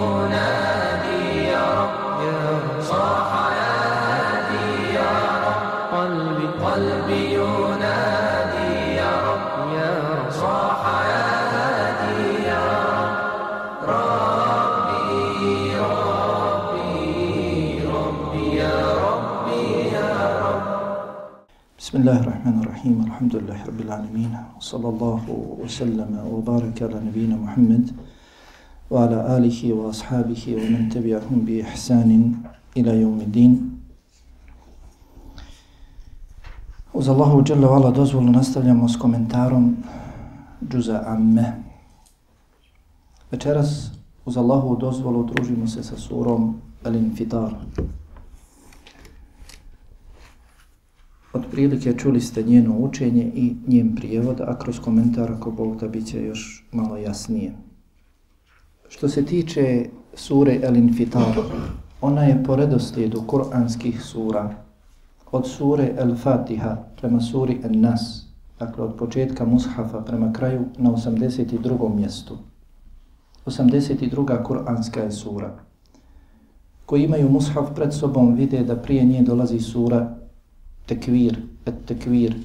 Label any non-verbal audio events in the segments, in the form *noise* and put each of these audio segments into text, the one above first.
ينادي يا رب صاح يا هادي يا رب قلبي قلبي ينادي يا رب يا رب صاح يا هادي يا رب ربي ربي ربي يا ربي يا رب. بسم الله الرحمن الرحيم الحمد لله رب العالمين وصلى الله وسلم وبارك على نبينا محمد وعلى آله وأصحابه ومن تبعهم بإحسان إلى يوم الدين Uz Allahu Jalla Vala dozvolu nastavljamo s komentarom Džuza Amme. Večeras uz Allahu dozvolu družimo se sa surom Al-Infitar. Od prilike čuli ste njeno učenje i njen prijevod, a kroz komentar ako Bog da bit će još malo jasnije. Što se tiče sure El Infitar, ona je po redoslijedu kuranskih sura od sure El Fatiha prema suri El Nas, dakle od početka Mushafa prema kraju na 82. mjestu. 82. kuranska je sura. Koji imaju Mushaf pred sobom vide da prije nje dolazi sura tekvir, et tekvir,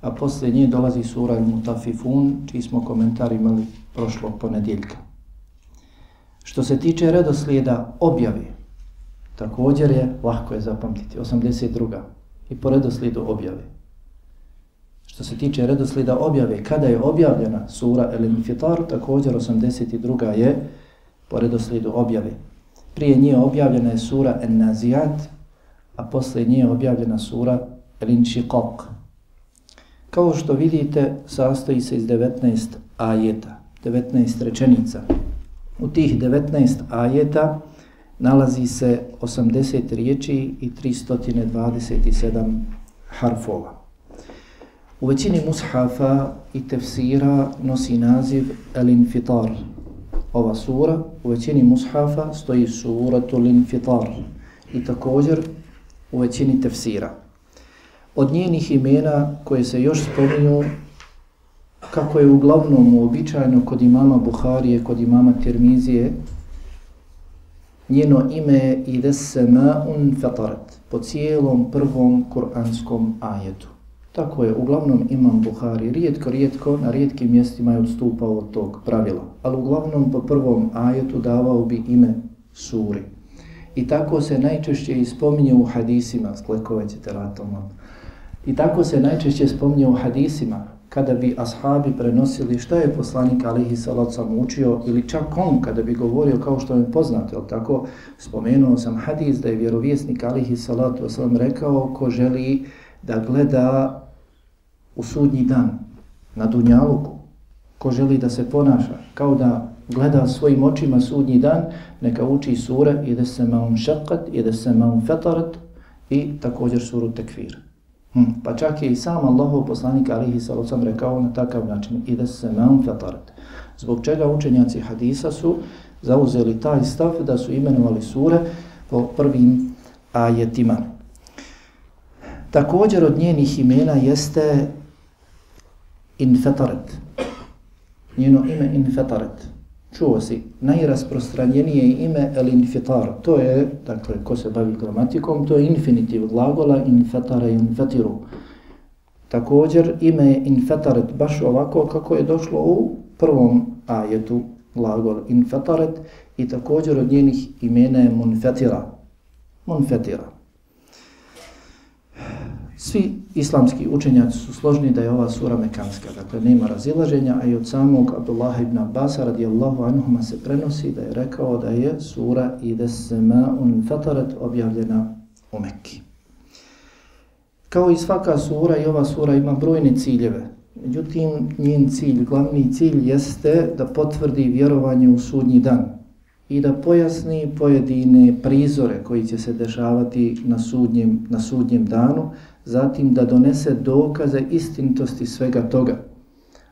a poslije nje dolazi sura il mutafifun, čiji smo komentar imali prošlog ponedjeljka. Što se tiče redoslijeda objave, također je, lahko je zapamtiti, 82. i po redoslijedu objave. Što se tiče redoslijeda objave, kada je objavljena sura El Infitar, također 82. je po redoslijedu objave. Prije nje objavljena je sura En Nazijat, a posle nje objavljena sura Rinšiqaq. Kao što vidite, sastoji se iz 19 ajeta, 19 rečenica. U tih 19 ajeta nalazi se 80 riječi i 327 harfova. U većini mushafa i tefsira nosi naziv El-Infitar. Ova sura u većini mushafa stoji suratul Infitar i također u većini tefsira. Od njenih imena koje se još spominju, kako je uglavnom uobičajeno kod imama Buharije, kod imama Tirmizije, njeno ime je Idessema'un fatarat, po cijelom prvom kuranskom ajetu. Tako je, uglavnom imam Buhari, rijetko, rijetko, na rijetkim mjestima je odstupao od tog pravila, ali uglavnom po prvom ajetu davao bi ime suri. I tako se najčešće ispominje u hadisima, sklekove ćete ratom. I tako se najčešće spominje u hadisima, kada bi ashabi prenosili šta je poslanik alihi salat sam učio, ili čak on kada bi govorio kao što je poznato, ali tako spomenuo sam hadis da je vjerovjesnik alihi salatu sam rekao ko želi da gleda u sudnji dan na Dunjaluku, ko želi da se ponaša kao da gleda svojim očima sudnji dan, neka uči sure ide se maun šakat, ide se maun fetarat i također suru tekvir. Hm. Pa čak je i sam Allahov poslanik alihi sallam rekao na takav način ide se man fatarat. Zbog čega učenjaci hadisa su zauzeli taj stav da su imenovali sure po prvim ajetima. Također od njenih imena jeste infetaret. Njeno ime infetaret čuo si najrasprostranjenije ime el infitar. To je, dakle, ko se bavi gramatikom, to je infinitiv glagola infetare infetiru. Također ime je infetaret baš ovako kako je došlo u prvom ajetu glagol infetaret i također od njenih imena je munfetira. Munfetira. Svi islamski učenjaci su složni da je ova sura mekanska, dakle nema razilaženja, a i od samog Abdullah ibn Abbas radijallahu anhuma se prenosi da je rekao da je sura ide sema un fatarat objavljena u Mekki. Kao i svaka sura i ova sura ima brojne ciljeve, međutim njen cilj, glavni cilj jeste da potvrdi vjerovanje u sudnji dan, i da pojasni pojedine prizore koji će se dešavati na sudnjem, na sudnjem danu, zatim da donese dokaze istinitosti svega toga.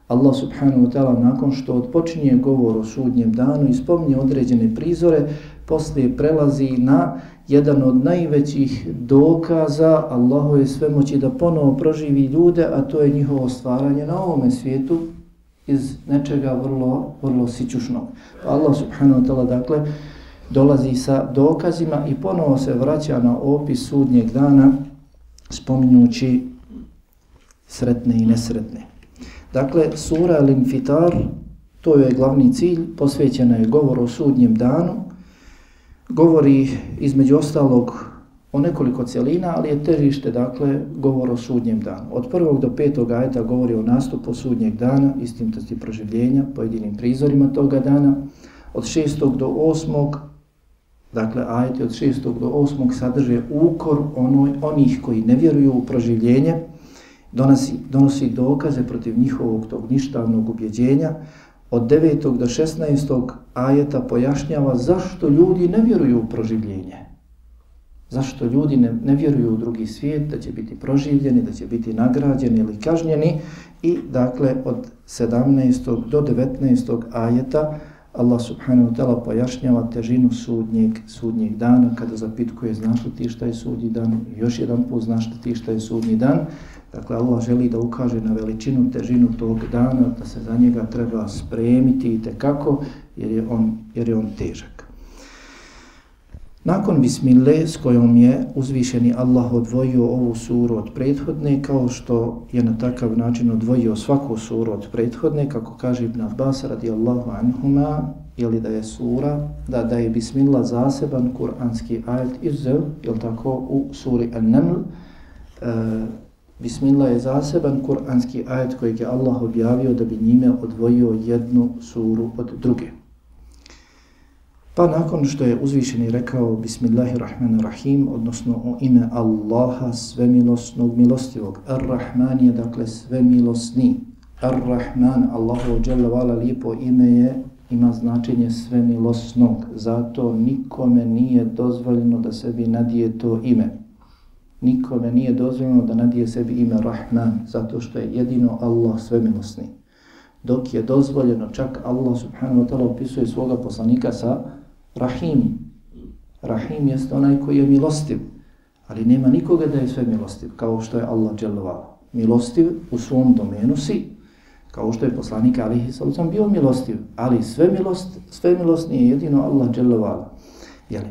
Allah subhanahu wa ta'ala nakon što odpočinje govor o sudnjem danu i spomni određene prizore, poslije prelazi na jedan od najvećih dokaza Allahove je sve moći da ponovo proživi ljude, a to je njihovo stvaranje na ovome svijetu iz nečega vrlo, vrlo sićušnog. Pa Allah subhanahu wa ta'ala dakle dolazi sa dokazima i ponovo se vraća na opis sudnjeg dana spominjući sretne i nesretne. Dakle, sura Al-Infitar, to je glavni cilj, posvećena je govor o sudnjem danu, govori između ostalog o nekoliko cijelina, ali je težište, dakle, govor o sudnjem danu. Od prvog do petog ajeta govori o nastupu sudnjeg dana, istintosti proživljenja, pojedinim prizorima toga dana. Od šestog do osmog, dakle, ajeti od šestog do osmog sadrže ukor onoj, onih koji ne vjeruju u proživljenje, donosi, donosi dokaze protiv njihovog tog ništavnog ubjeđenja. Od 9. do 16. ajeta pojašnjava zašto ljudi ne vjeruju u proživljenje. Zašto ljudi ne, ne vjeruju u drugi svijet, da će biti proživljeni, da će biti nagrađeni ili kažnjeni. I dakle od 17. do 19. ajeta Allah subhanahu wa ta'ala pojašnjava težinu sudnjeg, sudnjeg dana kada zapitkuje znaš li ti šta je sudnji dan i još jedan put znaš li ti šta je sudnji dan. Dakle, Allah želi da ukaže na veličinu, težinu tog dana, da se za njega treba spremiti i tekako, jer je on, jer je on težak. Nakon bismile s kojom je uzvišeni Allah odvojio ovu suru od prethodne, kao što je na takav način odvojio svaku suru od prethodne, kako kaže Ibn Abbas radijallahu anhuma, ili da je sura, da, da je bismillah zaseban kuranski ajet izzev, ili tako u suri An-Naml, e, bismillah je zaseban kuranski ajet kojeg je Allah objavio da bi njime odvojio jednu suru od druge. Pa nakon što je uzvišeni rekao Bismillahirrahmanirrahim, odnosno u ime Allaha svemilosnog milostivog, Ar-Rahman je dakle svemilosni. Ar-Rahman, Allahu Jalla vala lijepo ime je, ima značenje svemilosnog. Zato nikome nije dozvoljeno da sebi nadije to ime. Nikome nije dozvoljeno da nadije sebi ime Rahman, zato što je jedino Allah svemilosni. Dok je dozvoljeno, čak Allah subhanahu wa ta'ala opisuje svoga poslanika sa Rahim. Rahim jest onaj koji je milostiv, ali nema nikoga da je sve milostiv, kao što je Allah dželovala. Milostiv u svom domenu si, kao što je poslanik Alihi Salucam bio milostiv, ali sve milost, sve milost nije jedino Allah dželovala. Jeli?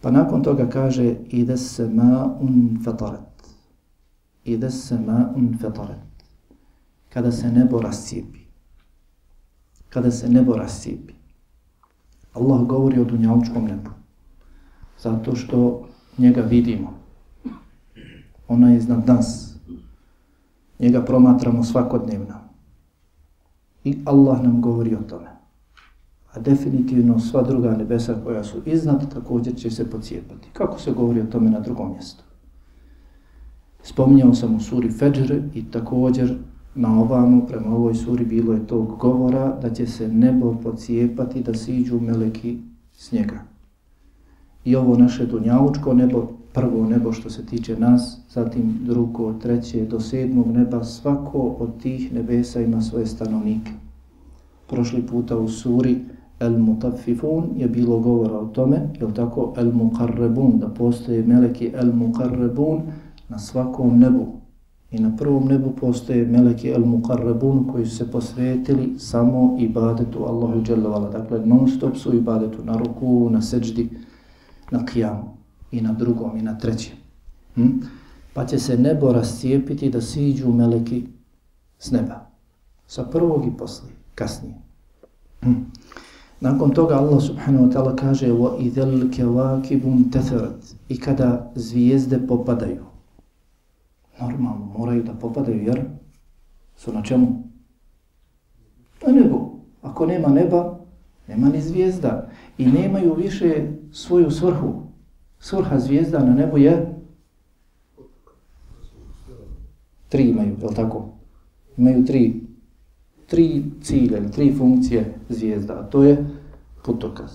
Pa nakon toga kaže ide se ma un I da se ma un fataret. Kada se nebo rascijepi. Kada se nebo rascijepi. Allah govori o dunjalučkom nebu. Zato što njega vidimo. Ona je iznad nas. Njega promatramo svakodnevno. I Allah nam govori o tome. A definitivno sva druga nebesa koja su iznad također će se pocijepati. Kako se govori o tome na drugom mjestu? Spominjao sam u suri Fajr i također na ovamo, prema ovoj suri, bilo je tog govora da će se nebo pocijepati da siđu meleki s njega. I ovo naše dunjavučko nebo, prvo nebo što se tiče nas, zatim drugo, treće do sedmog neba, svako od tih nebesa ima svoje stanovnike. Prošli puta u suri El Mutafifun je bilo govora o tome, je tako, El Mukarrebun, da postoje meleki El Mukarrebun na svakom nebu, I na prvom nebu postoje meleki al-muqarrabun koji su se posvetili samo ibadetu Allahu dželjavala. Dakle, non stop su ibadetu na ruku, na seđdi, na kijamu i na drugom i na trećem. Hm? Pa će se nebo rascijepiti da siđu meleki s neba. Sa prvog i posle, kasnije. Hm? Nakon toga Allah subhanahu wa ta'ala kaže وَإِذَلْ كَوَاكِبُمْ تَثَرَتْ I kada zvijezde popadaju normalno moraju da popadaju jer su na čemu? Na nebu. Ako nema neba, nema ni zvijezda. I nemaju više svoju svrhu. Svrha zvijezda na nebu je tri imaju, je li tako? Imaju tri, tri cilje, tri funkcije zvijezda. A to je putokaz.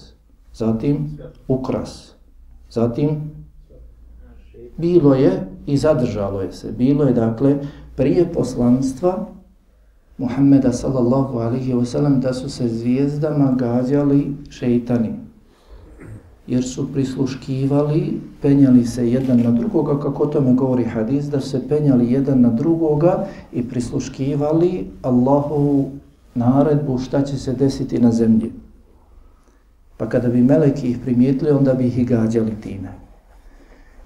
Zatim ukras. Zatim bilo je i zadržalo je se. Bilo je dakle prije poslanstva Muhammeda sallallahu alihi wasallam da su se zvijezdama gađali šeitani. Jer su prisluškivali, penjali se jedan na drugoga, kako tome govori hadis, da se penjali jedan na drugoga i prisluškivali Allahovu naredbu šta će se desiti na zemlji. Pa kada bi meleki ih primijetili, onda bi ih i gađali time.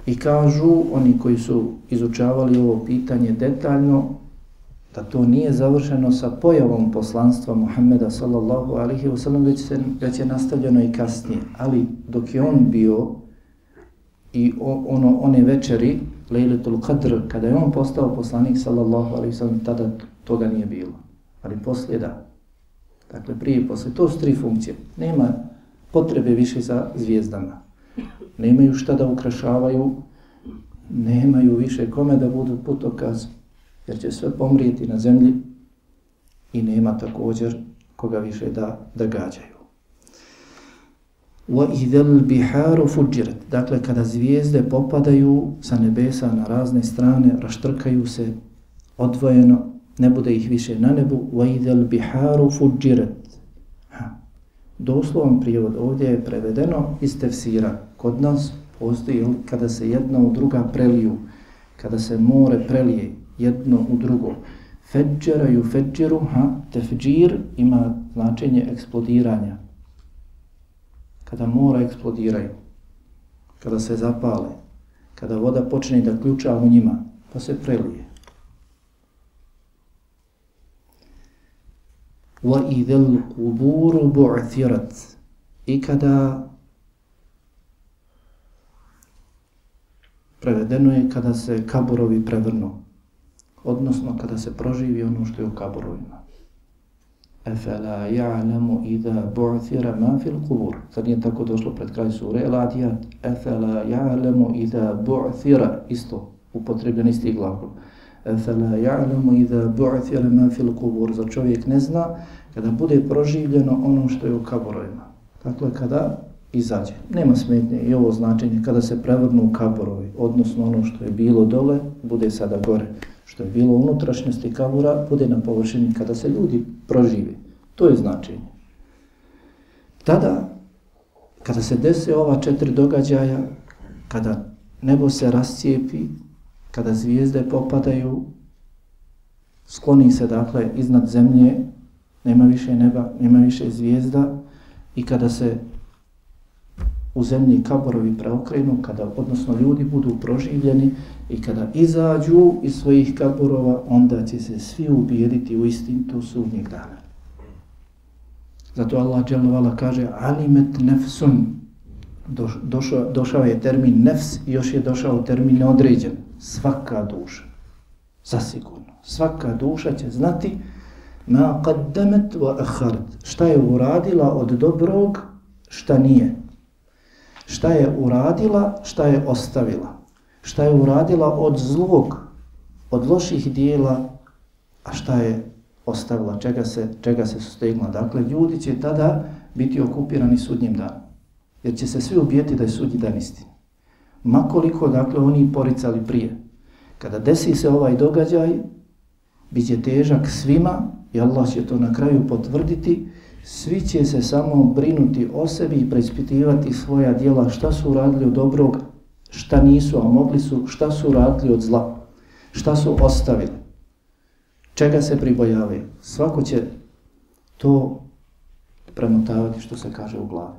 I kažu, oni koji su izučavali ovo pitanje detaljno, da to nije završeno sa pojavom poslanstva Muhammeda sallallahu alihi wasallam, već, se, već je nastavljeno i kasnije. Ali dok je on bio i ono, one večeri, Lejletul Qadr, kada je on postao poslanik sallallahu alihi wasallam, tada toga nije bilo. Ali poslije da. Dakle, prije i poslije. To su tri funkcije. Nema potrebe više za zvijezdama. Nemaju šta da ukrašavaju, nemaju više kome da budu putokaz, jer će sve pomrijeti na zemlji i nema također koga više da, da gađaju. وَإِذَا الْبِحَارُ فُجِّرَتْ Dakle, kada zvijezde popadaju sa nebesa na razne strane, raštrkaju se odvojeno, ne bude ih više na nebu, وَإِذَا الْبِحَارُ فُجِّرَتْ Doslovan prijevod ovdje je prevedeno iz tefsira. Kod nas postoji kada se jedna u druga preliju, kada se more prelije jedno u drugo. Feđera ju feđeru, ha, tefđir ima značenje eksplodiranja. Kada mora eksplodiraju, kada se zapale, kada voda počne da ključa u njima, pa se prelije. وَإِذَا الْقُبُورُ بُعْثِرَتْ I kada prevedeno je kada se kaburovi prevrnu, odnosno kada se proživi ono što je u kaburovima. Efela ja'lamu idha bu'thira ma fil qubur. Sad nije tako došlo pred kraj sure El Adiyat. Efela ja'lamu idha bu'thira. Isto, upotrebljen isti glavol. fela ja'lamu idha bu'thira ma fil qubur. Za čovjek ne zna kada bude proživljeno ono što je u kaburovima. Dakle, kada izađe. Nema smetnje i ovo značenje kada se prevrnu kaborovi, odnosno ono što je bilo dole, bude sada gore. Što je bilo u unutrašnjosti kabura, bude na površini kada se ljudi proživi. To je značenje. Tada, kada se dese ova četiri događaja, kada nebo se rascijepi, kada zvijezde popadaju, skloni se dakle iznad zemlje, nema više neba, nema više zvijezda i kada se u zemlji kaborovi preokrenu, kada odnosno ljudi budu proživljeni i kada izađu iz svojih kaborova, onda će se svi ubijediti u istintu sudnjeg dana. Zato Allah dželovala kaže alimet nefsun. Došao, došao je termin nefs i još je došao termin neodređen. Svaka duša. Zasigurno. Svaka duša će znati ma qaddamet wa akharat. Šta je uradila od dobrog, šta nije šta je uradila, šta je ostavila. Šta je uradila od zlog, od loših dijela, a šta je ostavila, čega se, čega se sustegla. Dakle, ljudi će tada biti okupirani sudnjim danom. Jer će se svi ubijeti da je sudnji dan istina. Makoliko, dakle, oni poricali prije. Kada desi se ovaj događaj, bit će težak svima i Allah će to na kraju potvrditi, Svi će se samo brinuti o sebi i preispitivati svoja dijela, šta su uradili od dobrog, šta nisu, a mogli su, šta su uradili od zla, šta su ostavili, čega se pribojavaju. Svako će to premotavati što se kaže u glavi.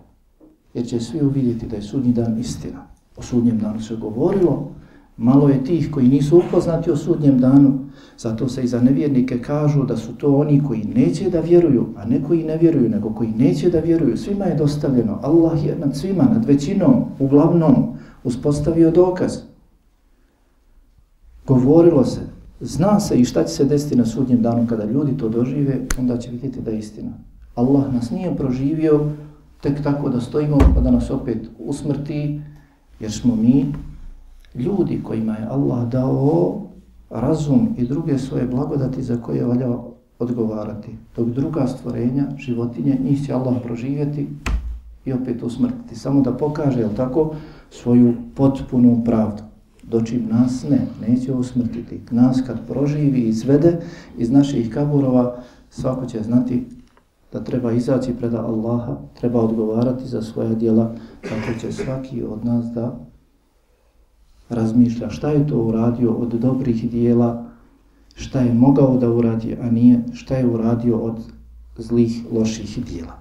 Jer će svi uvidjeti da je sudnji dan istina. O sudnjem danu se govorilo, Malo je tih koji nisu upoznati o sudnjem danu, zato se i za nevjernike kažu da su to oni koji neće da vjeruju, a ne koji ne vjeruju, nego koji neće da vjeruju. Svima je dostavljeno. Allah je nad svima, nad većinom, uglavnom, uspostavio dokaz. Govorilo se, zna se i šta će se desiti na sudnjem danu kada ljudi to dožive, onda će vidjeti da je istina. Allah nas nije proživio tek tako da stojimo pa da nas opet usmrti, jer smo mi ljudi kojima je Allah dao razum i druge svoje blagodati za koje valja odgovarati. Dok druga stvorenja, životinje, njih će Allah proživjeti i opet usmrtiti. Samo da pokaže, jel tako, svoju potpunu pravdu. Dočim nas ne, neće usmrtiti. Nas kad proživi i izvede iz naših kaburova, svako će znati da treba izaći preda Allaha, treba odgovarati za svoja djela, kako će svaki od nas da razmišlja šta je to uradio od dobrih dijela, šta je mogao da uradi, a nije, šta je uradio od zlih, loših dijela.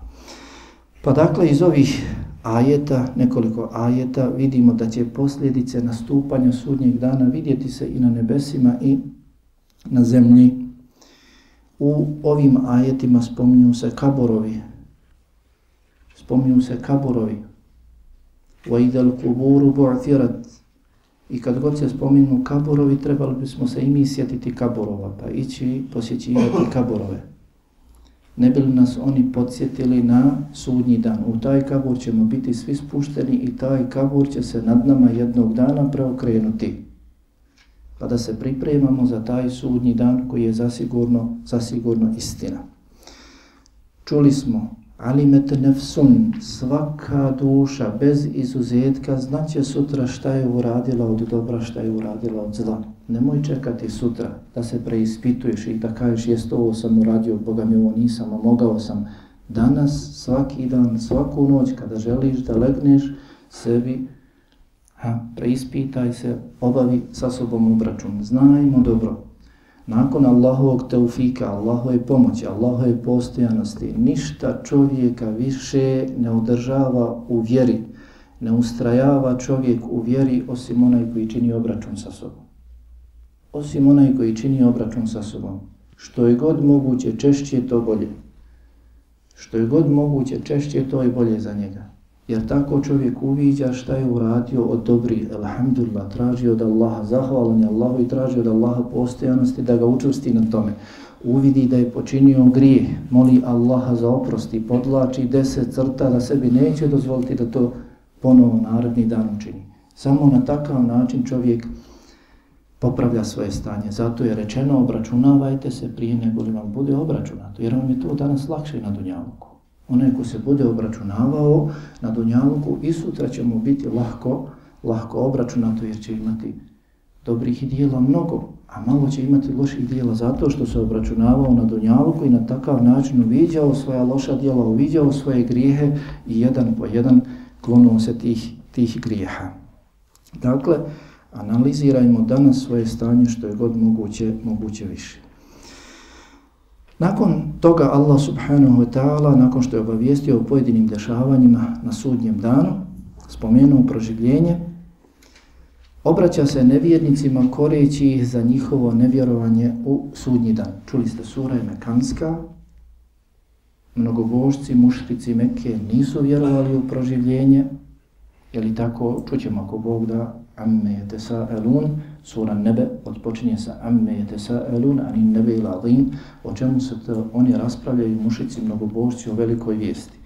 Pa dakle, iz ovih ajeta, nekoliko ajeta, vidimo da će posljedice nastupanja sudnjeg dana vidjeti se i na nebesima i na zemlji U ovim ajetima spominju se kaborovi. Spominju se kaborovi. وَإِذَا الْقُبُورُ بُعْثِرَتْ I kad god se spominu kaborovi, trebali bismo se i mi sjetiti kaborova, pa ići posjećivati kaborove ne bi li nas oni podsjetili na sudnji dan. U taj kabur ćemo biti svi spušteni i taj kabur će se nad nama jednog dana preokrenuti. Pa da se pripremamo za taj sudnji dan koji je zasigurno, zasigurno istina. Čuli smo alimet nefsun, svaka duša bez izuzetka znaće sutra šta je uradila od dobra, šta je uradila od zla. Nemoj čekati sutra da se preispituješ i da kažeš jest ovo sam uradio, Boga mi ovo nisam, a mogao sam. Danas, svaki dan, svaku noć kada želiš da legneš sebi, ha, preispitaj se, obavi sa sobom obračun. Znajmo dobro, Nakon Allahovog teufika, Allahove pomoći, Allahove postojanosti, ništa čovjeka više ne održava u vjeri, ne ustrajava čovjek u vjeri osim onaj koji čini obračun sa sobom. Osim onaj koji čini obračun sa sobom. Što je god moguće, češće to bolje. Što je god moguće, češće to je bolje za njega. Jer tako čovjek uviđa šta je uradio od dobri, alhamdulillah, traži od Allaha, zahvalan je Allahu i traži od Allaha postojanosti da ga učvrsti na tome. Uvidi da je počinio grije, moli Allaha za oprosti, podlači deset crta da sebi neće dozvoliti da to ponovo naredni dan učini. Samo na takav način čovjek popravlja svoje stanje. Zato je rečeno obračunavajte se prije nego li vam bude obračunato, jer vam je to danas lakše na dunjavuku. Onaj ko se bude obračunavao na Dunjaluku i sutra će mu biti lahko, lahko obračunato jer će imati dobrih dijela mnogo, a malo će imati loših dijela zato što se obračunavao na Dunjaluku i na takav način uviđao svoja loša dijela, uviđao svoje grijehe i jedan po jedan klonuo se tih, tih grijeha. Dakle, analizirajmo danas svoje stanje što je god moguće, moguće više. Nakon toga Allah subhanahu wa ta'ala, nakon što je obavijestio o pojedinim dešavanjima na sudnjem danu, spomenuo proživljenje, obraća se nevjernicima koreći ih za njihovo nevjerovanje u sudnji dan. Čuli ste sura je Mekanska, mnogobožci, mušrici Mekke nisu vjerovali u proživljenje, je li tako, čućemo ako Bog da amme je sura nebe odpočinje sa amme je ani nebe il azim, o čemu se to oni raspravljaju mušici mnogobožci o velikoj vijesti.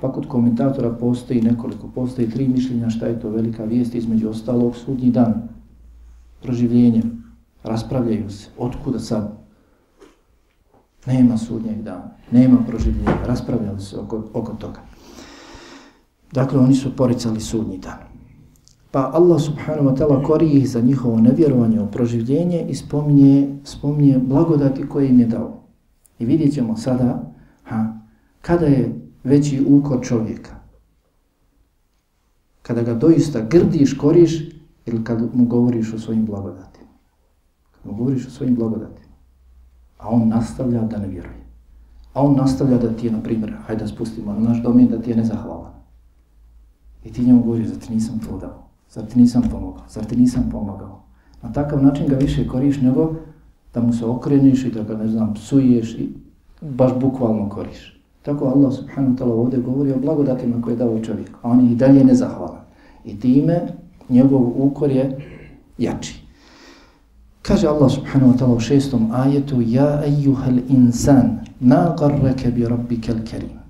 Pa kod komentatora postoji nekoliko, postoji tri mišljenja šta je to velika vijest, između ostalog sudnji dan, proživljenje, raspravljaju se, otkuda sad? Nema sudnjeg dana, nema proživljenja, raspravljali se oko, oko toga. Dakle, oni su poricali sudnji dan. Pa Allah subhanahu wa ta'ala kori ih za njihovo nevjerovanje u proživljenje i spominje, spominje blagodati koje im je dao. I vidjet ćemo sada ha, kada je veći ukor čovjeka. Kada ga doista grdiš, koriš ili kad mu govoriš o svojim blagodatima. Kad mu govoriš o svojim blagodatima. A on nastavlja da ne vjeruje. A on nastavlja da ti je, na primjer, hajde da spustimo na naš domen, da ti je nezahvalan. I ti njemu govoriš, da ti nisam to dao, zar ti nisam pomogao, zar ti nisam pomogao. Na takav način ga više koriš nego da mu se okreniš i da ga, ne znam, psuješ i baš bukvalno koriš. Tako Allah subhanahu wa ta'ala ovdje govori o blagodatima koje je dao čovjek, a on je i dalje nezahvalan. I time njegov ukor je jači. Kaže Allah subhanahu wa ta'ala u šestom ajetu Ja ejuhel insan, ma bi rabbike al-karim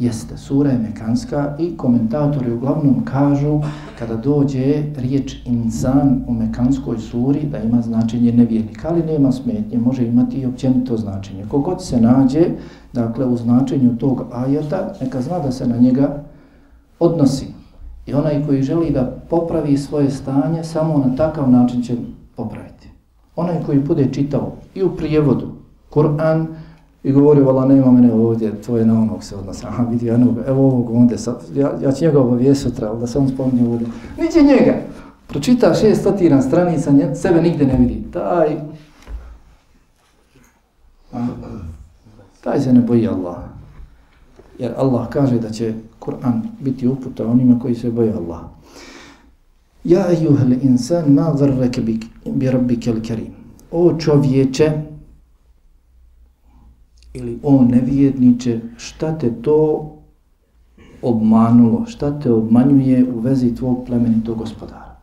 jeste. Sura je mekanska i komentatori uglavnom kažu kada dođe riječ insan u mekanskoj suri da ima značenje nevjernika, ali nema smetnje, može imati i općenito značenje. Kogod se nađe, dakle, u značenju tog ajata, neka zna da se na njega odnosi. I onaj koji želi da popravi svoje stanje, samo na takav način će popraviti. Onaj koji bude čitao i u prijevodu Kur'an, I govori, vala, nema mene ovdje, to je na onog se odnosi. Aha, vidi, ja evo ovog onda, sad, ja, ja ću njega obavijest sutra, da se on spominje ovdje. Niće njega. Pročita šest stotina stranica, nje, sebe nigde ne vidi. Taj. taj se ne boji Allah. Jer Allah kaže da će Kur'an biti uputa onima koji se boje Allah. Ja ejuhel insan ma zarreke bi, bi rabbike karim. O čovječe, ili o nevjedniče, šta te to obmanulo, šta te obmanjuje u vezi tvog plemenitog gospodara.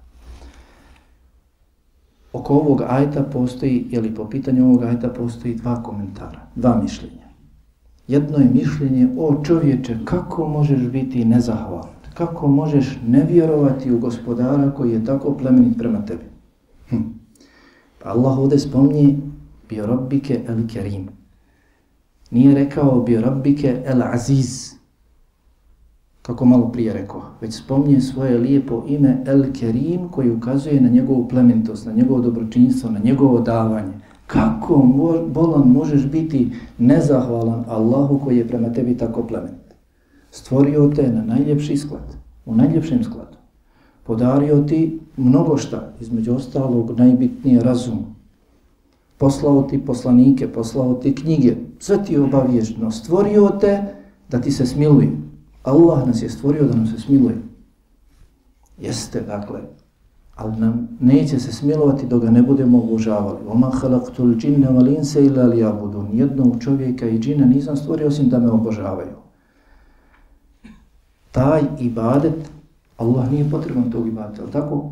Oko ovog ajta postoji, ili po pitanju ovog ajta postoji dva komentara, dva mišljenja. Jedno je mišljenje, o čovječe, kako možeš biti nezahvalan? Kako možeš ne vjerovati u gospodara koji je tako plemenit prema tebi? Hm. Pa Allah ovdje spomni bi rabbike el kerim. Nije rekao bi rabbike el aziz, kako malo prije rekao, već spomnije svoje lijepo ime El Kerim koji ukazuje na njegovu plementost, na njegovo dobročinstvo, na njegovo davanje. Kako bolan možeš biti nezahvalan Allahu koji je prema tebi tako plement? Stvorio te na najljepši sklad, u najljepšem skladu. Podario ti mnogo šta, između ostalog najbitnije razum. Poslao ti poslanike, poslao ti knjige, sve ti obavježno. Stvorio te da ti se smiluje. Allah nas je stvorio da nam se smiluje. Jeste, dakle, ali nam neće se smilovati dok ga ne budemo obožavali. Oma halaktul džinne valinse ila li abudu. Nijednog čovjeka i džina nisam stvorio osim da me obožavaju. Taj ibadet, Allah nije potreban tog ibadeta, ali tako?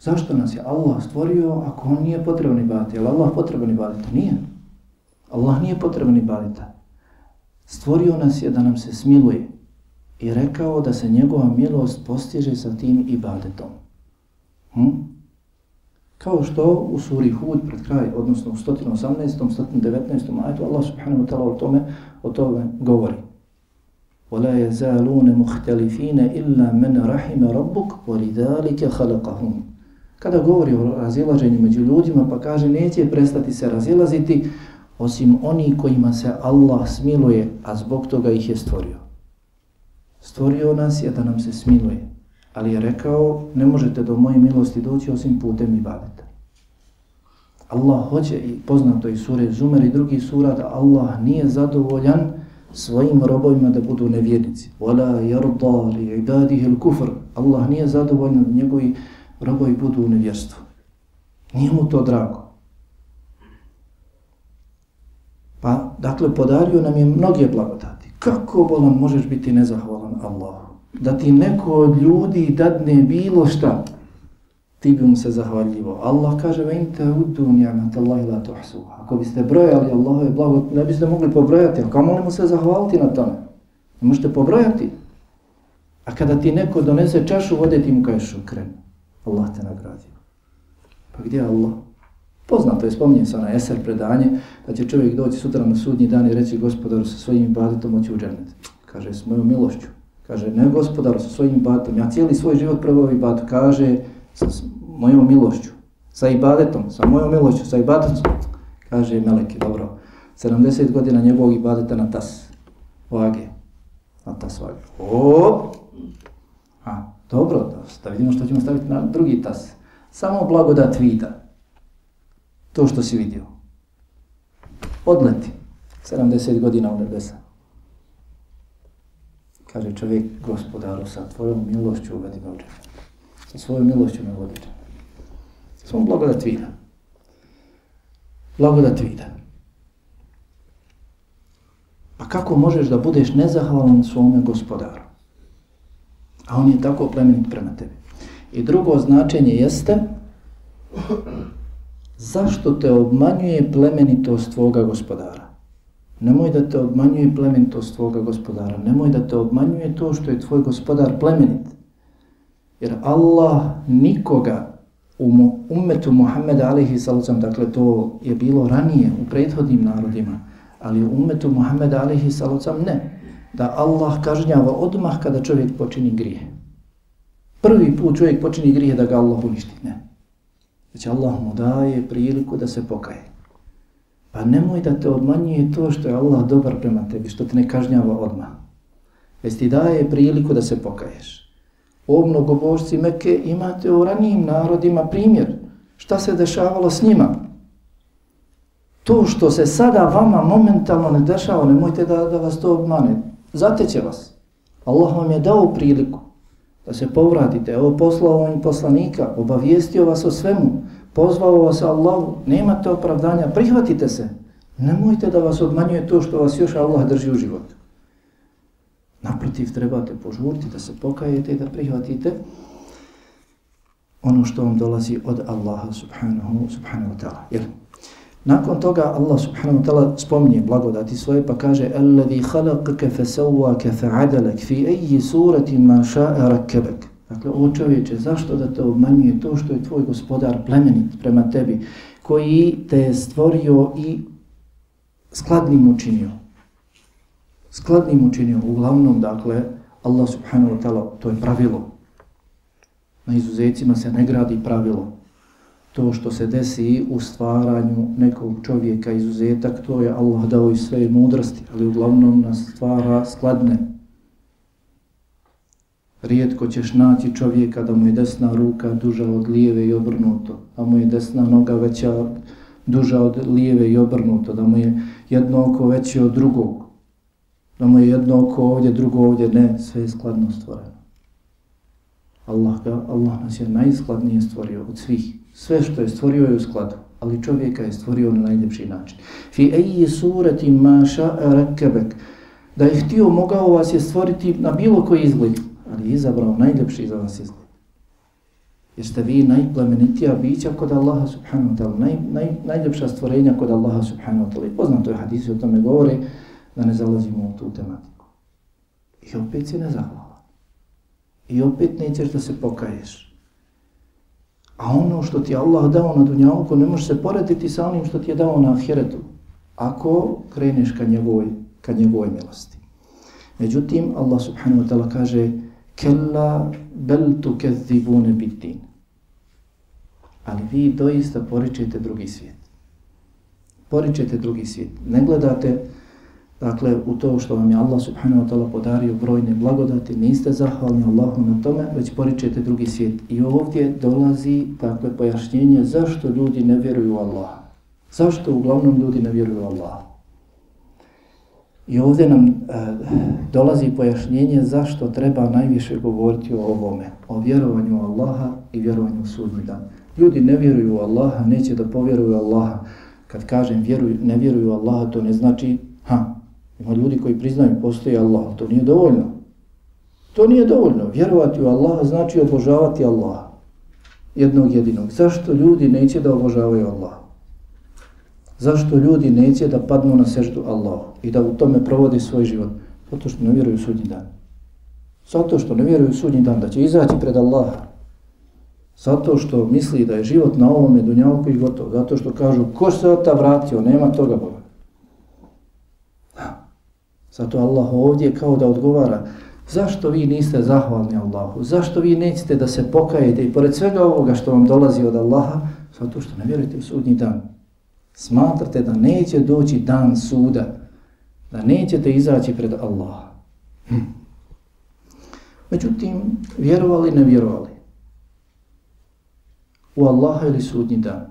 Zašto nas je Allah stvorio ako on nije potreban ibadeta? Je Allah potreban ibadeta? Nije. Allah nije potreban ibadeta. Stvorio nas je da nam se smiluje i rekao da se njegova milost postiže sa tim ibadetom. Hm? Kao što u suri Hud pred kraj, odnosno u 118. 119. ajetu Allah subhanahu wa ta'ala o tome, o tome govori. وَلَا يَزَالُونَ مُحْتَلِفِينَ إِلَّا مَنْ رَحِمَ رَبُّكْ وَلِذَلِكَ خَلَقَهُمْ Kada govori o razilaženju među ljudima, pa kaže neće prestati se razilaziti osim oni kojima se Allah smiluje, a zbog toga ih je stvorio. Stvorio nas je da nam se smiluje, ali je rekao ne možete do moje milosti doći osim putem ibadeta. Allah hoće i poznato je sure Zumer i drugi sura da Allah nije zadovoljan svojim robovima da budu nevjernici. Wala yarda li ibadihi al-kufr. Allah nije zadovoljan da njegovi robovi budu u nevjerstvu. Nije mu to drago. Pa, dakle, podario nam je mnoge blagodati. Kako bolan možeš biti nezahvalan Allahu? Da ti neko od ljudi dadne bilo šta, ti bi mu se zahvaljivo. Allah kaže, ve inte udu ni'mat Allahi la tuhsuha. Ako biste brojali Allahove blago, ne biste mogli pobrojati, ali kamo mu se zahvaliti na tome? Ne možete pobrojati. A kada ti neko donese čašu vode, ti mu kažeš šukren. Allah te nagradio. Pa gdje je Allah? Poznato je, spominje se onaj eser predanje, da će čovjek doći sutra na sudnji dan i reći gospodaru sa svojim ibadetom moći u džennet. Kaže, s mojom milošću. Kaže, ne gospodaru sa svojim ibadetom, ja cijeli svoj život prvo ibadet. Kaže, sa mojom milošću, sa ibadetom, sa mojom milošću, sa ibadetom. Kaže, meleki, dobro, 70 godina njegovog ibadeta na tas vage. Na tas vage. O! A, dobro, da vidimo što ćemo staviti na drugi tas. Samo blagodat vida to što si vidio. Odleti 70 godina u nebesa. Kaže čovjek gospodaru sa tvojom milošću uvedi me u džene. Sa svojom milošću me uvedi džene. Svom blagodat vida. Blagodat vida. Pa kako možeš da budeš nezahvalan svome gospodaru? A on je tako plemenit prema tebi. I drugo značenje jeste zašto te obmanjuje plemenitost tvoga gospodara? Nemoj da te obmanjuje plemenitost tvoga gospodara. Nemoj da te obmanjuje to što je tvoj gospodar plemenit. Jer Allah nikoga u ummetu Muhammeda alihi sallam, dakle to je bilo ranije u prethodnim narodima, ali u ummetu Muhammeda alihi sallam ne. Da Allah kažnjava odmah kada čovjek počini grije. Prvi put čovjek počini grije da ga Allah uništi. Ne. Znači Allah mu daje priliku da se pokaje. Pa nemoj da te obmanjuje to što je Allah dobar prema tebi, što te ne kažnjava odmah. Već ti daje priliku da se pokaješ. O mnogobožci Mekke imate u ranijim narodima primjer. Šta se dešavalo s njima? To što se sada vama momentalno ne dešava, nemojte da, da vas to obmane. Zateće vas. Allah vam je dao priliku da se povratite. Evo poslao vam poslanika, obavijestio vas o svemu, pozvao vas Allahu, nemate opravdanja, prihvatite se. Nemojte da vas obmanjuje to što vas još Allah drži u životu. Naprotiv, trebate požuriti da se pokajete i da prihvatite ono što vam dolazi od Allaha subhanahu, subhanahu wa ta'ala nakon toga Allah subhanahu wa ta'ala spominje blagodati svoje pa kaže Alladhi khalaqaka fasawwaka fa'adalak fi ayyi surati ma sha'a rakkabak. Dakle, o čovječe, zašto da te obmanjuje to što je tvoj gospodar plemenit prema tebi, koji te je stvorio i skladnim učinio. Skladnim učinio, uglavnom, dakle, Allah subhanahu wa ta'ala, to je pravilo. Na izuzecima se ne gradi pravilo. To što se desi u stvaranju nekog čovjeka izuzetak, to je Allah dao i sve mudrosti, ali uglavnom nas stvara skladne. Rijetko ćeš naći čovjeka da mu je desna ruka duža od lijeve i obrnuto, a mu je desna noga veća duža od lijeve i obrnuto, da mu je jedno oko veće od drugog, da mu je jedno oko ovdje, drugo ovdje, ne, sve je skladno stvoreno. Allah, ga, Allah nas je najskladnije stvorio od svih. Sve što je stvorio je u skladu, ali čovjeka je stvorio na najljepši način. Fi eji surati maša rekebek. Da je htio, mogao vas je stvoriti na bilo koji izgled, ali je izabrao najljepši za vas izgled. Jer ste vi najplemenitija bića kod Allaha subhanahu wa ta'ala, naj, naj, najljepša stvorenja kod Allaha subhanahu wa ta'ala. Poznato je hadisi o tome govore da ne zalazimo u tu tematiku. I opet si nezahvala. I opet nećeš da se pokaješ. A ono što ti Allah dao na dunjavku ne može se porediti sa onim što ti je dao na ahiretu. Ako kreneš ka njegovoj, ka njegovoj milosti. Međutim, Allah subhanahu wa ta'ala kaže Kella bel tu kezibune bitin. Ali vi doista poričete drugi svijet. Poričete drugi svijet. Ne gledate dakle, u to što vam je Allah subhanahu wa ta'ala podario brojne blagodati, niste zahvalni Allahu na tome, već poričete drugi svijet. I ovdje dolazi dakle, pojašnjenje zašto ljudi ne vjeruju u Allaha. Zašto uglavnom ljudi ne vjeruju u Allaha. I ovdje nam e, dolazi pojašnjenje zašto treba najviše govoriti o ovome, o vjerovanju u Allaha i vjerovanju u sudnji dan. Ljudi ne vjeruju u Allaha, neće da povjeruju u Allaha. Kad kažem vjeruju, ne vjeruju u Allaha, to ne znači, ha, ima ljudi koji priznaju postoji Allah, to nije dovoljno. To nije dovoljno. Vjerovati u Allaha znači obožavati Allaha. Jednog jedinog. Zašto ljudi neće da obožavaju Allaha? Zašto ljudi neće da padnu na seždu Allahu i da u tome provode svoj život? Zato što ne vjeruju u sudnji dan. Zato što ne vjeruju u sudnji dan, da će izaći pred Allaha. Zato što misli da je život na ovome dunjavku i gotov. Zato što kažu, ko se od ta vratio, nema toga Boga. Zato Allah ovdje kao da odgovara, zašto vi niste zahvalni Allahu? Zašto vi nećete da se pokajete i pored svega ovoga što vam dolazi od Allaha, zato što ne vjerujete u sudnji dan smatrate da neće doći dan suda, da nećete izaći pred Allah. Hm. Međutim, vjerovali, ne vjerovali. U Allaha ili sudnji dan.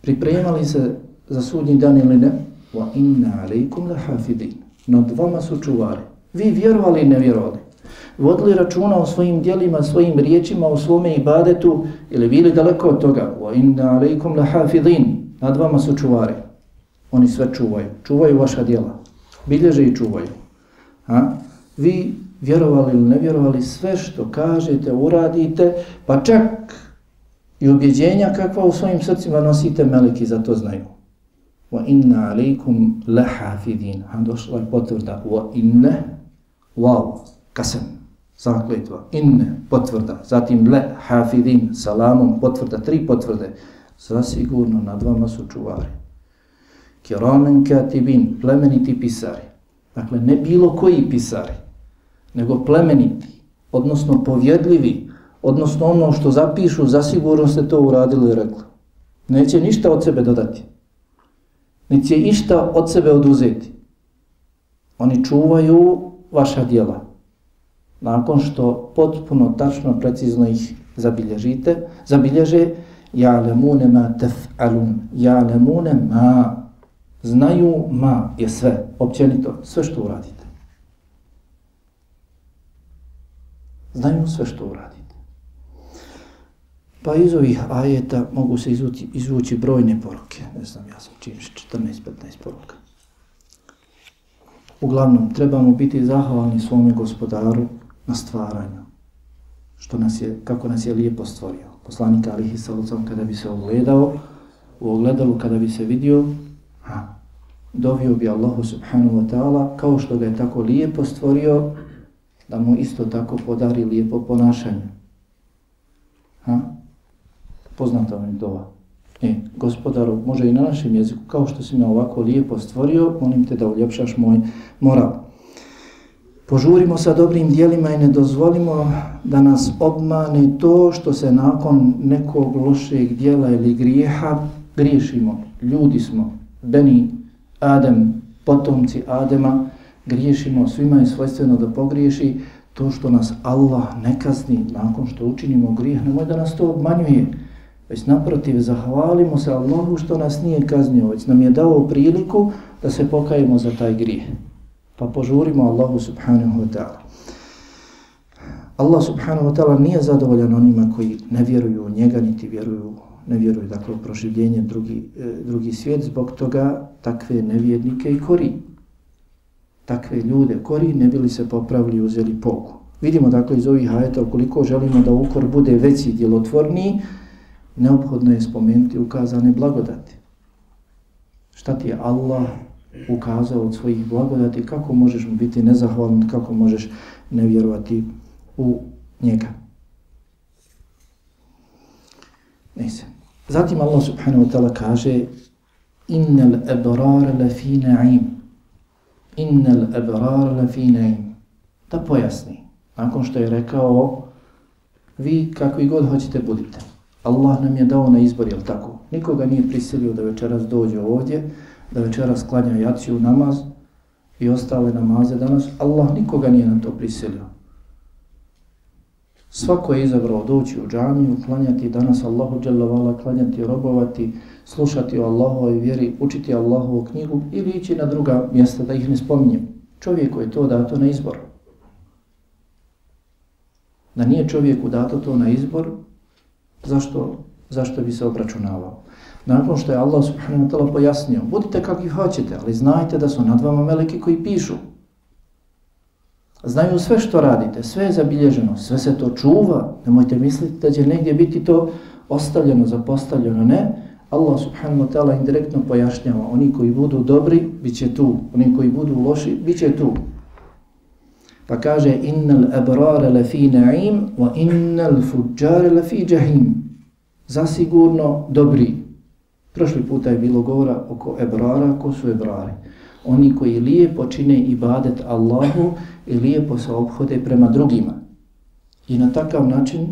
Pripremali se za sudnji dan ili ne? Wa inna alaikum la hafidin. Nad vama su čuvari. Vi vjerovali, ne vjerovali. Vodili računa o svojim dijelima, svojim riječima, o svome ibadetu ili bili daleko od toga. Wa inna alaikum lahafidin. Nad vama su čuvari. Oni sve čuvaju. Čuvaju vaša djela. Bilježe i čuvaju. Ha? Vi vjerovali ili ne vjerovali sve što kažete, uradite, pa čak i ubjeđenja kakva u svojim srcima nosite, meleki za to znaju. Wa inna alaikum lahafidin. A došla je potvrda. Wa inne, wow, kasem, zakletva. Inne, potvrda. Zatim le, hafidin, salamom, potvrda. Tri potvrde zasigurno nad vama su čuvari. Kiramen katibin, plemeniti pisari. Dakle, ne bilo koji pisari, nego plemeniti, odnosno povjedljivi, odnosno ono što zapišu, zasigurno ste to uradili i rekli. Neće ništa od sebe dodati. Neće ništa od sebe oduzeti. Oni čuvaju vaša dijela. Nakon što potpuno, tačno, precizno ih zabilježite, zabilježe, ja'lemune ma tef'alun, ja'lemune ma, Znaju ma je sve, općenito, sve što uradite. Znaju sve što uradite. Pa iz ovih ajeta mogu se izvući, izvući brojne poruke. Ne znam, ja sam čim 14-15 poruka. Uglavnom, trebamo biti zahvalni svome gospodaru na stvaranju. Što nas je, kako nas je lijepo stvorio. Poslanika Alihi Salucom kada bi se ogledao, u ogledalu kada bi se vidio, ha, dovio bi Allahu subhanahu wa ta'ala kao što ga je tako lijepo stvorio, da mu isto tako podari lijepo ponašanje. Ha? Poznata vam je dova. E, gospodaru, može i na našem jeziku, kao što si me ovako lijepo stvorio, molim te da uljepšaš moj moral. Požurimo sa dobrim dijelima i ne dozvolimo da nas obmane to što se nakon nekog lošeg dijela ili grijeha griješimo. Ljudi smo, Beni, Adem, potomci Adema, griješimo, svima je svojstveno da pogriješi, to što nas Allah ne kazni nakon što učinimo grijeh, nemoj da nas to obmanjuje. Već naprotiv, zahvalimo se Allahu što nas nije kaznio, već nam je dao priliku da se pokajemo za taj grijeh. Pa požurimo Allahu subhanahu wa ta'ala. Allah subhanahu wa ta'ala nije zadovoljan onima koji ne vjeruju u njega, niti vjeruju, ne vjeruju dakle, u proživljenje drugi, e, drugi svijet, zbog toga takve nevjednike i kori. Takve ljude kori ne bili se popravili i uzeli pogu. Vidimo dakle iz ovih ajeta, koliko želimo da ukor bude veći djelotvorniji, neophodno je spomenuti ukazane blagodati. Šta ti je Allah ukazao od svojih blagodati, kako možeš mu biti nezahvalan, kako možeš ne vjerovati u njega. Neyse. Zatim Allah subhanahu wa ta'ala kaže Innal ebrara la fi na'im. Innal ebrara la fi na'im. Da pojasni. Nakon što je rekao vi kakvi god hoćete budite. Allah nam je dao na izbor, jel tako? Nikoga nije prisilio da večeras dođe ovdje, da večeras klanja jaciju namaz i ostale namaze danas. Allah nikoga nije na to prisilio. Svako je izabrao doći u džamiju, klanjati danas Allahu dželovala, klanjati, robovati, slušati o Allahovoj vjeri, učiti Allahovu knjigu ili ići na druga mjesta da ih ne spominjem. Čovjeku je to dato na izbor. Da nije čovjeku dato to na izbor, zašto, zašto bi se obračunavao? Nakon što je Allah subhanahu wa ta'ala pojasnio, budite kakvi hoćete, ali znajte da su nad vama meleki koji pišu. Znaju sve što radite, sve je zabilježeno, sve se to čuva. Nemojte misliti da će negdje biti to ostavljeno, zapostavljeno. Ne, Allah subhanahu wa ta'ala indirektno pojašnjava. Oni koji budu dobri, bit će tu. Oni koji budu loši, bit će tu. Pa kaže, innal abrara lafi na'im, wa innal fuđare lafi jahim. Zasigurno dobri. Prošli puta je bilo govora oko ebrara, ko su ebrari. Oni koji lijepo čine ibadet Allahu i lijepo se obhode prema drugima. I na takav način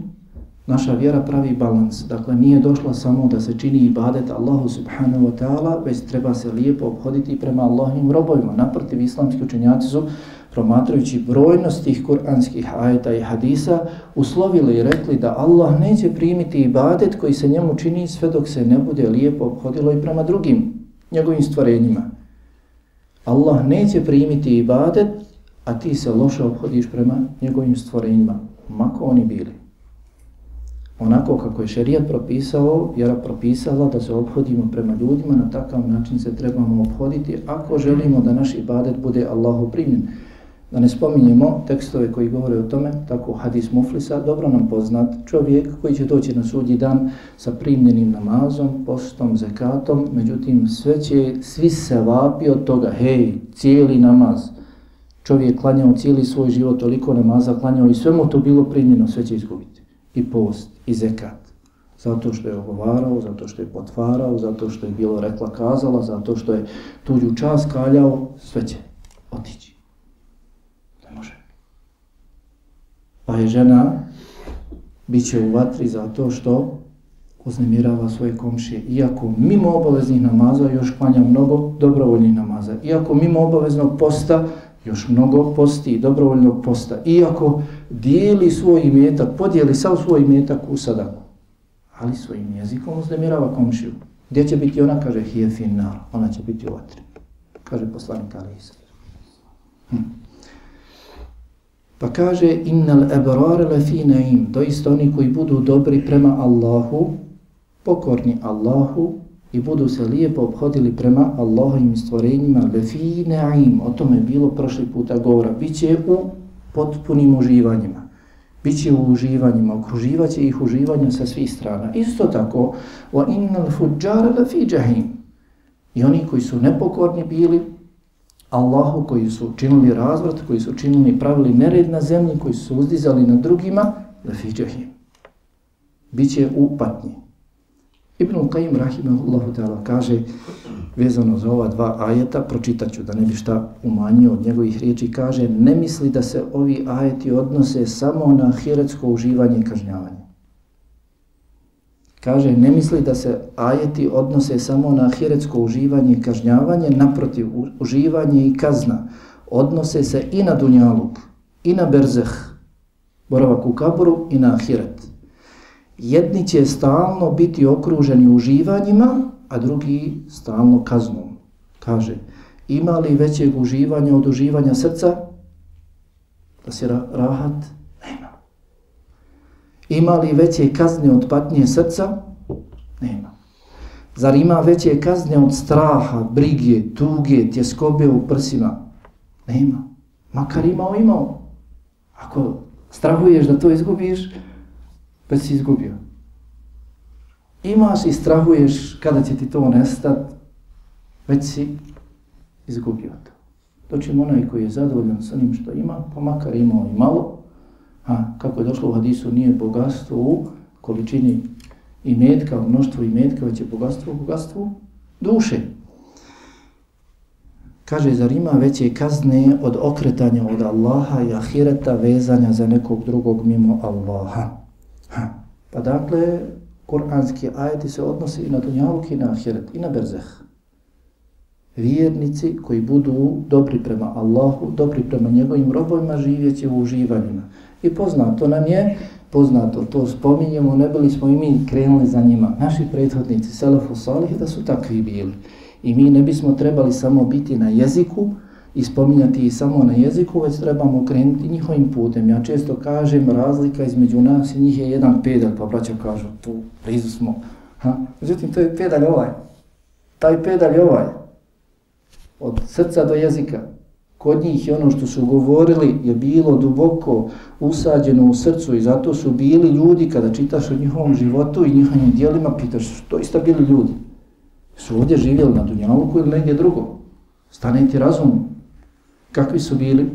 naša vjera pravi balans. Dakle, nije došla samo da se čini ibadet Allahu subhanahu wa ta'ala, već treba se lijepo obhoditi prema Allahim robovima. Naprotiv, islamski učenjaci su promatrajući brojnost tih kuranskih ajeta i hadisa, uslovili i rekli da Allah neće primiti ibadet koji se njemu čini sve dok se ne bude lijepo obhodilo i prema drugim njegovim stvorenjima. Allah neće primiti ibadet, a ti se loše obhodiš prema njegovim stvorenjima, mako oni bili. Onako kako je šerijat propisao, vjera propisala da se obhodimo prema ljudima, na takav način se trebamo obhoditi ako želimo da naš ibadet bude Allahu primjen. Da ne spominjemo tekstove koji govore o tome, tako hadis muflisa, dobro nam poznat čovjek koji će doći na sudji dan sa primljenim namazom, postom, zekatom, međutim sve će, svi se vapi od toga, hej, cijeli namaz, čovjek klanjao cijeli svoj život, toliko namaza klanjao i sve mu to bilo primljeno, sve će izgubiti. I post, i zekat. Zato što je ogovarao, zato što je potvarao, zato što je bilo rekla kazala, zato što je tuđu čas kaljao, sve će otići. Pa je žena bit će u vatri zato što uznemirava svoje komšije. Iako mimo obaveznih namaza još klanja mnogo dobrovoljnih namaza. Iako mimo obaveznog posta još mnogo posti i dobrovoljnog posta. Iako dijeli svoj imetak, podijeli sav svoj imetak u sadaku. Ali svojim jezikom uznemirava komšiju. Gdje će biti ona? Kaže, hije finnar, ona će biti u vatri. Kaže poslanik Ali Isra. Hm. Pa kaže, innal ebrare le fi naim, doista oni koji budu dobri prema Allahu, pokorni Allahu i budu se lijepo obhodili prema Allahovim stvorenjima, le fi naim, o tome je bilo prošli puta govora, Biće u potpunim uživanjima. Biće u uživanjima, okruživaće ih uživanjem sa svih strana. Isto tako, wa innal fujjara la fi jahim. I oni koji su nepokorni bili Allahu, koji su činili razvrat, koji su činili pravili nered na zemlji, koji su uzdizali na drugima, la fi. Biće u patnji. Ibn Qayyim rahimahullahu ta'ala kaže vezano za ova dva ajeta, pročitat ću da ne bi šta umanjio od njegovih riječi, kaže ne misli da se ovi ajeti odnose samo na hiretsko uživanje i kažnjavanje. Kaže ne misli da se ajeti odnose samo na hiretsko uživanje i kažnjavanje, naprotiv uživanje i kazna odnose se i na dunjaluk, i na berzeh, boravak u kaburu i na ahiret jedni će stalno biti okruženi uživanjima, a drugi stalno kaznom. Kaže, ima li većeg uživanja od uživanja srca? Da se ra rahat? Ima li veće kazne od patnje srca? Nema. Zar ima veće kazne od straha, brige, tuge, tjeskobe u prsima? Nema. Makar imao, imao. Ako strahuješ da to izgubiš, već si izgubio. Imaš i strahuješ kada će ti to nestat, već si izgubio to. Doćemo onaj koji je zadovoljan sa onim što ima, pa makar imao i malo, a kako je došlo u hadisu, nije bogatstvo u količini i metka, u mnoštvu i metka, već je bogatstvo u bogatstvu duše. Kaže, zar ima veće kazne od okretanja od Allaha i ahireta vezanja za nekog drugog mimo Allaha? Ha. Pa dakle, kuranski ajeti se odnose i na dunjavuk i na ahiret, i na berzeh. Vjernici koji budu dobri prema Allahu, dobri prema njegovim robovima, živjeće u uživanjima. I poznato nam je, poznato, to spominjemo, ne bili smo i mi krenuli za njima. Naši prethodnici, Selefu Salih, da su takvi bili. I mi ne bismo trebali samo biti na jeziku, i spominjati ih samo na jeziku, već trebamo krenuti njihovim putem. Ja često kažem, razlika između nas i njih je jedan pedal, pa braća kažu, tu blizu smo. Ha? Međutim, to je pedal ovaj. Taj pedal je ovaj. Od srca do jezika. Kod njih je ono što su govorili je bilo duboko usađeno u srcu i zato su bili ljudi, kada čitaš o njihovom životu i njihovim dijelima, pitaš što ista bili ljudi. Su ovdje živjeli na Dunjaluku ili negdje drugo. Stane ti razum, Kakvi su bili?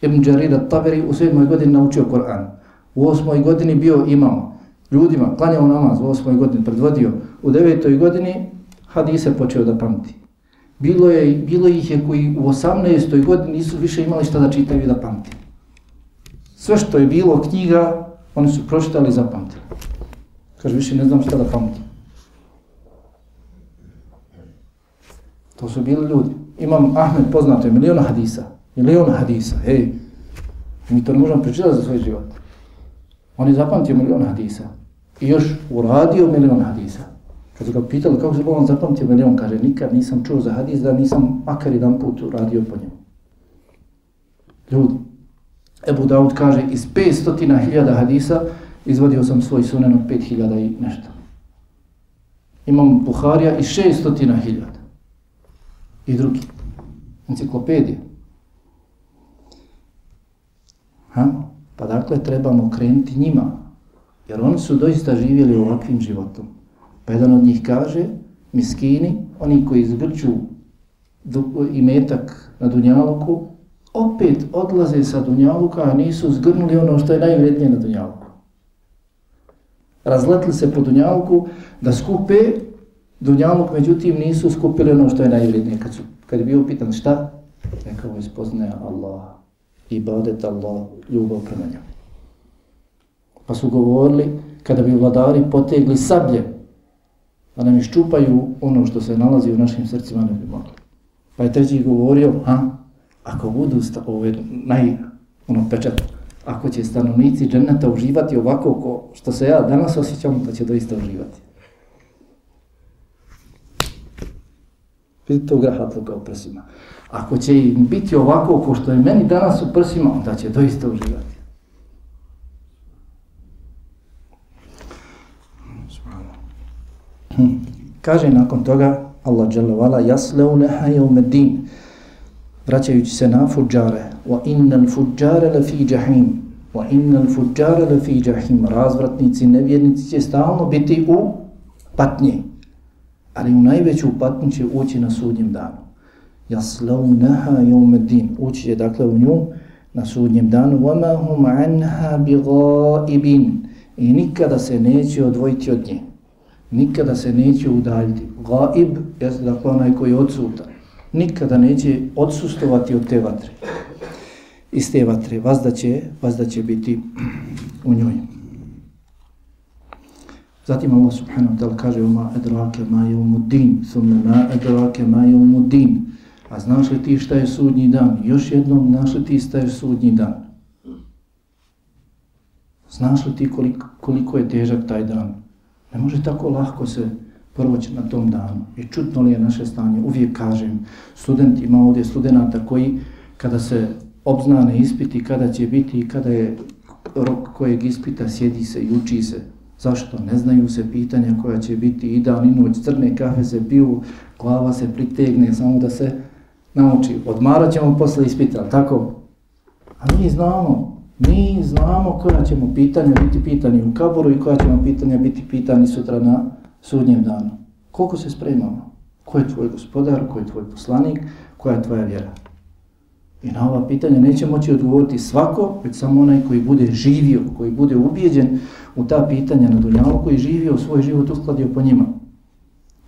Ibn Jarir al-Taberi u sedmoj godini naučio Koran. U osmoj godini bio imam. Ljudima klanjao namaz u osmoj godini, predvodio. U devetoj godini hadise počeo da pamti. Bilo, je, bilo ih je koji u osamnaestoj godini nisu više imali šta da čitaju i da pamti. Sve što je bilo knjiga, oni su pročitali i zapamtili. Kaže, više ne znam šta da pamti. To su bili ljudi. Imam Ahmed poznato je miliona hadisa. Miliona hadisa. Hej, mi to ne možemo pričitati za svoj život. On je zapamtio miliona hadisa. I još uradio milion hadisa. Kad su ga pitali kako se on zapamtio on kaže nikad nisam čuo za hadis da nisam makar jedan put radio po njemu. Ljudi. Ebu Daud kaže iz 500.000 hadisa izvodio sam svoj sunen od 5.000 i nešto. Imam Buharija i 600.000 i drugi. Enciklopedije. Ha? Pa dakle, trebamo krenuti njima, jer oni su doista živjeli ovakvim životom. Pa jedan od njih kaže, miskini, oni koji izgrču i metak na Dunjaluku, opet odlaze sa Dunjaluka, a nisu zgrnuli ono što je najvrednije na Dunjaluku. Razletli se po Dunjaluku da skupe Dunjaluk, međutim, nisu skupili ono što je najvrednije. Kad, su, kad je bio pitan šta, rekao je spoznaje Allah, ibadet Allah, ljubav prema njemu. Pa su govorili, kada bi vladari potegli sablje, da nam iščupaju ono što se nalazi u našim srcima, ne bi mogli. Pa je treći govorio, ha, ako budu sta, ove naj, ono pečat, ako će stanovnici dženeta uživati ovako ko što se ja danas osjećam, da će doista uživati. Vidite u grahatluka u prsima. Ako će im biti ovako ko što je meni danas u prsima, onda će doista uživati. Hm. Kaže nakon toga Allah dželle vala yaslaunaha yawmiddin vraćajući se na fudžare. Wa innal fudžare la fi jahim wa innal fudžare la fi jahim razvratnici nevjernici će stalno biti u patnji ali u najveću patnju će ući na sudnjem danu. Yaslaunaha yawmiddin ući će dakle u nju na sudnjem danu. Wa ma hum anha bighaibin i nikada se neće odvojiti od nje nikada se neće udaljiti. Gaib, jeste dakle onaj koji je odsutan, nikada neće odsustovati od te vatre. Iz te vatre, vazda će, vazda će biti u njoj. Zatim Allah subhanahu wa ta'ala kaže ma edrake ma je umudin, summe ma edrake ma je umudin. A znaš li ti šta je sudnji dan? Još jednom, znaš li ti šta je sudnji dan? Znaš li ti koliko, koliko je težak taj dan? Ne može tako lahko se proći na tom danu. I čutno li je naše stanje? Uvijek kažem, student ima ovdje studenta koji kada se obznane ispiti, kada će biti i kada je rok kojeg ispita, sjedi se i uči se. Zašto? Ne znaju se pitanja koja će biti i dan i noć, crne kafe se piju, glava se pritegne, samo da se nauči. Odmarat ćemo posle ispita, tako? A mi znamo, Mi znamo koja ćemo pitanja biti pitani u kaboru i koja ćemo pitanja biti pitani sutra na sudnjem danu. Koliko se spremamo? Ko je tvoj gospodar, ko je tvoj poslanik, koja je tvoja vjera? I na ova pitanja neće moći odgovoriti svako, već samo onaj koji bude živio, koji bude ubijeđen u ta pitanja na dunjalu, koji živio svoj život uskladio po njima.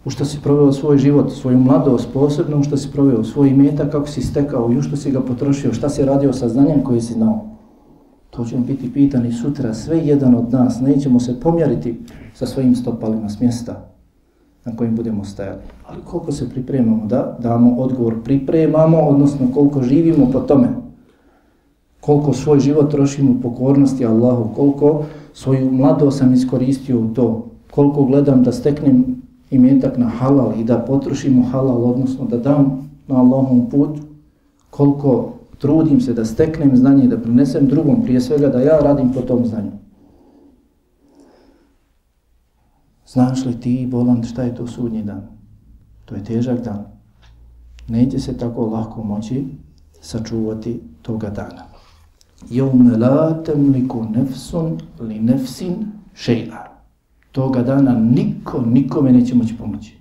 U što si proveo svoj život, svoju mladost posebno, u što si proveo svoj imetak, kako si stekao i u što si ga potrošio, šta si radio sa znanjem koje si znao. To ćemo biti pitani sutra, sve jedan od nas, nećemo se pomjeriti sa svojim stopalima s mjesta na kojim budemo stajali. Ali koliko se pripremamo da damo odgovor, pripremamo, odnosno koliko živimo po tome, koliko svoj život trošimo u pokornosti Allahu, koliko svoju mladost sam iskoristio u to, koliko gledam da steknem imetak na halal i da potrošimo halal, odnosno da dam na Allahom put, koliko trudim se da steknem znanje i da prinesem drugom, prije svega da ja radim po tom znanju. Znaš li ti, Bolan, šta je to sudnji dan? To je težak dan. Neće se tako lako moći sačuvati toga dana. Jevme la temliku nefsun li nefsin šeila. Toga dana niko, nikome neće moći pomoći.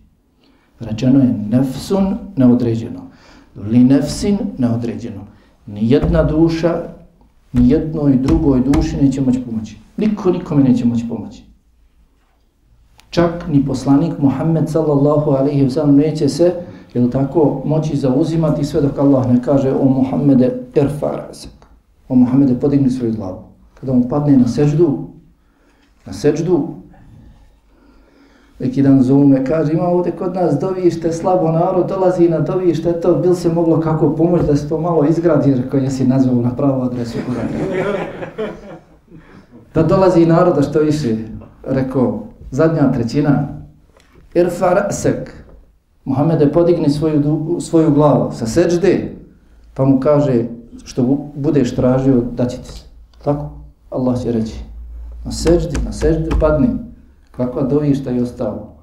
Rečeno je nefsun neodređeno. Li nefsin neodređeno Nijedna duša, nijednoj drugoj duši neće moći pomoći. Niko nikome neće moći pomoći. Čak ni poslanik Muhammed sallallahu alaihi wa sallam neće se, jel tako, moći zauzimati sve dok Allah ne kaže o Muhammede irfa razak. O Muhammede podigni svoju glavu. Kada mu padne na seždu, na seždu, neki dan zovu me, kaže, ima ovdje kod nas dovište, slabo narod, dolazi na dovište, to bil se moglo kako pomoći da se to malo izgradi, jer koji si nazvao na pravu adresu. *laughs* Da dolazi naroda što više, rekao, zadnja trećina, irfa rasek, Muhammede podigni svoju, svoju glavu sa seđde, pa mu kaže, što budeš tražio, da će ti Tako? Allah će reći, na seđdi, na seđdi padni, kakva dovišta i ostalo.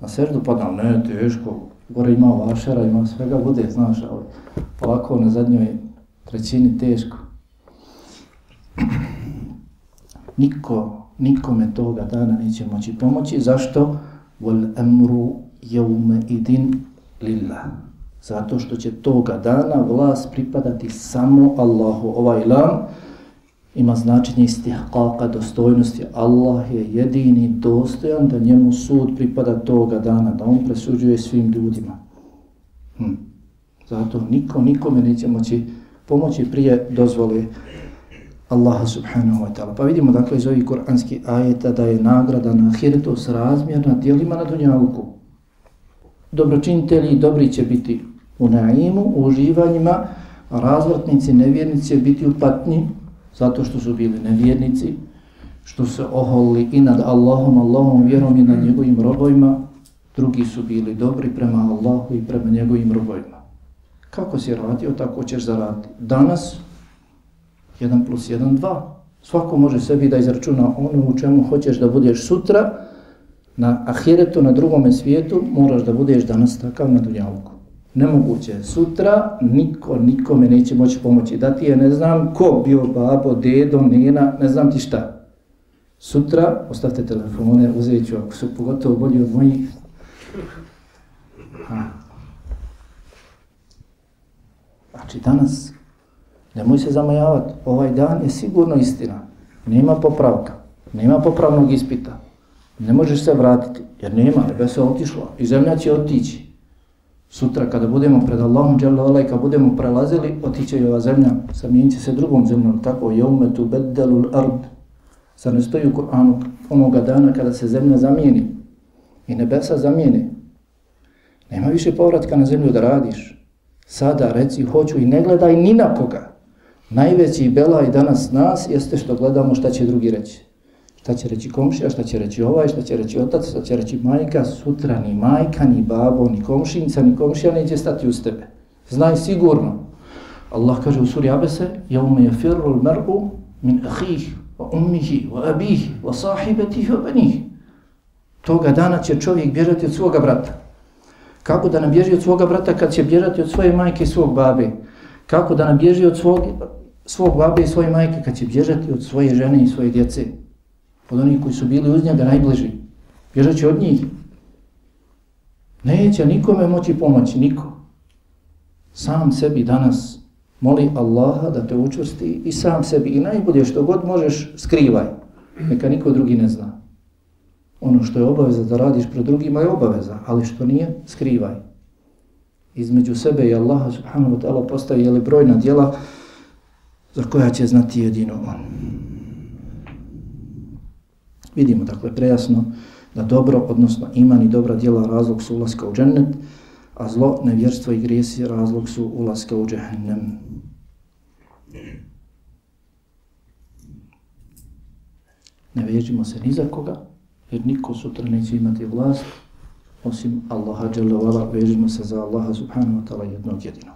Na seždu padam, ne, teško, gore ima vašara, ima svega bude, znaš, ali polako na zadnjoj trećini teško. *clears throat* Niko, nikome toga dana neće moći pomoći. Zašto? Wal emru jevme idin lillah. Zato što će toga dana vlast pripadati samo Allahu. Ovaj lam, ima značenje istihkaka dostojnosti. Allah je jedini dostojan da njemu sud pripada toga dana, da on presuđuje svim ljudima. Hm. Zato niko, nikome neće moći pomoći prije dozvole Allaha subhanahu wa ta'ala. Pa vidimo dakle iz ovih kuranskih ajeta da je nagrada na ahiretu s razmjerna dijelima na dunjavuku. Dobročinitelji i dobri će biti u naimu, u uživanjima, a razvrtnici, nevjernici će biti u patnji, zato što su bili nevjernici, što se oholili i nad Allahom, Allahom vjerom i nad njegovim robojima, drugi su bili dobri prema Allahu i prema njegovim robojima. Kako si radio, tako ćeš zaraditi. Danas, 1 plus 1, 2. Svako može sebi da izračuna ono u čemu hoćeš da budeš sutra, na ahiretu, na drugome svijetu, moraš da budeš danas takav na dunjavku. Nemoguće. Sutra niko, nikome neće moći pomoći. Da ti je, ne znam ko, bio babo, dedo, nena, ne znam ti šta. Sutra, ostavite telefone, uzet ću, ako su pogotovo bolji od mojih. Ha. Znači danas, nemoj se zamajavati, ovaj dan je sigurno istina. Nema popravka, nema popravnog ispita. Ne možeš se vratiti, jer nema, nebe se otišlo i zemlja će otići. Sutra kada budemo pred Allahom dželle i kada budemo prelazili, otiće i ova zemlja, samijenit se drugom zemljom, tako je umetu beddelul ard. Sa ne stoji u Kur'anu onoga dana kada se zemlja zamijeni i nebesa zamijeni. Nema više povratka na zemlju da radiš. Sada reci hoću i ne gledaj ni na koga. Najveći belaj danas nas jeste što gledamo šta će drugi reći. Šta će reći komšija, šta će reći ovaj, šta će reći otac, šta će reći majka, sutra ni majka, ni babo, ni komšinica, ni komšija neće stati uz tebe. Znaj sigurno. Allah kaže u suri Abese, jaume je firru l-mer'u min ahih, wa ummihi, wa abih, wa sahibetih, wa banih. Toga dana će čovjek bježati od svoga brata. Kako da nam bježi od svoga brata kad će bježati od svoje majke i svog babe? Kako da nam bježi od svog, svog babe i svoje majke kad će bježati od svoje žene i svoje djece? Od onih koji su bili uz njega najbliži. Bježat će od njih. Neće nikome moći pomoći, niko. Sam sebi danas moli Allaha da te učvrsti i sam sebi i najbolje što god možeš skrivaj. Neka niko drugi ne zna. Ono što je obaveza da radiš pred drugima je obaveza, ali što nije, skrivaj. Između sebe i Allaha subhanahu wa ta'ala postaje li brojna djela za koja će znati jedino on. Vidimo dakle prejasno da dobro, odnosno iman i dobra djela razlog su ulaska u džennet, a zlo, nevjerstvo i grijesi razlog su ulaska u džehennem. Ne vežimo se ni za koga, jer niko sutra neće imati vlast, osim Allaha dželle vežimo se za Allaha subhanahu wa ta'ala jednog jedinog.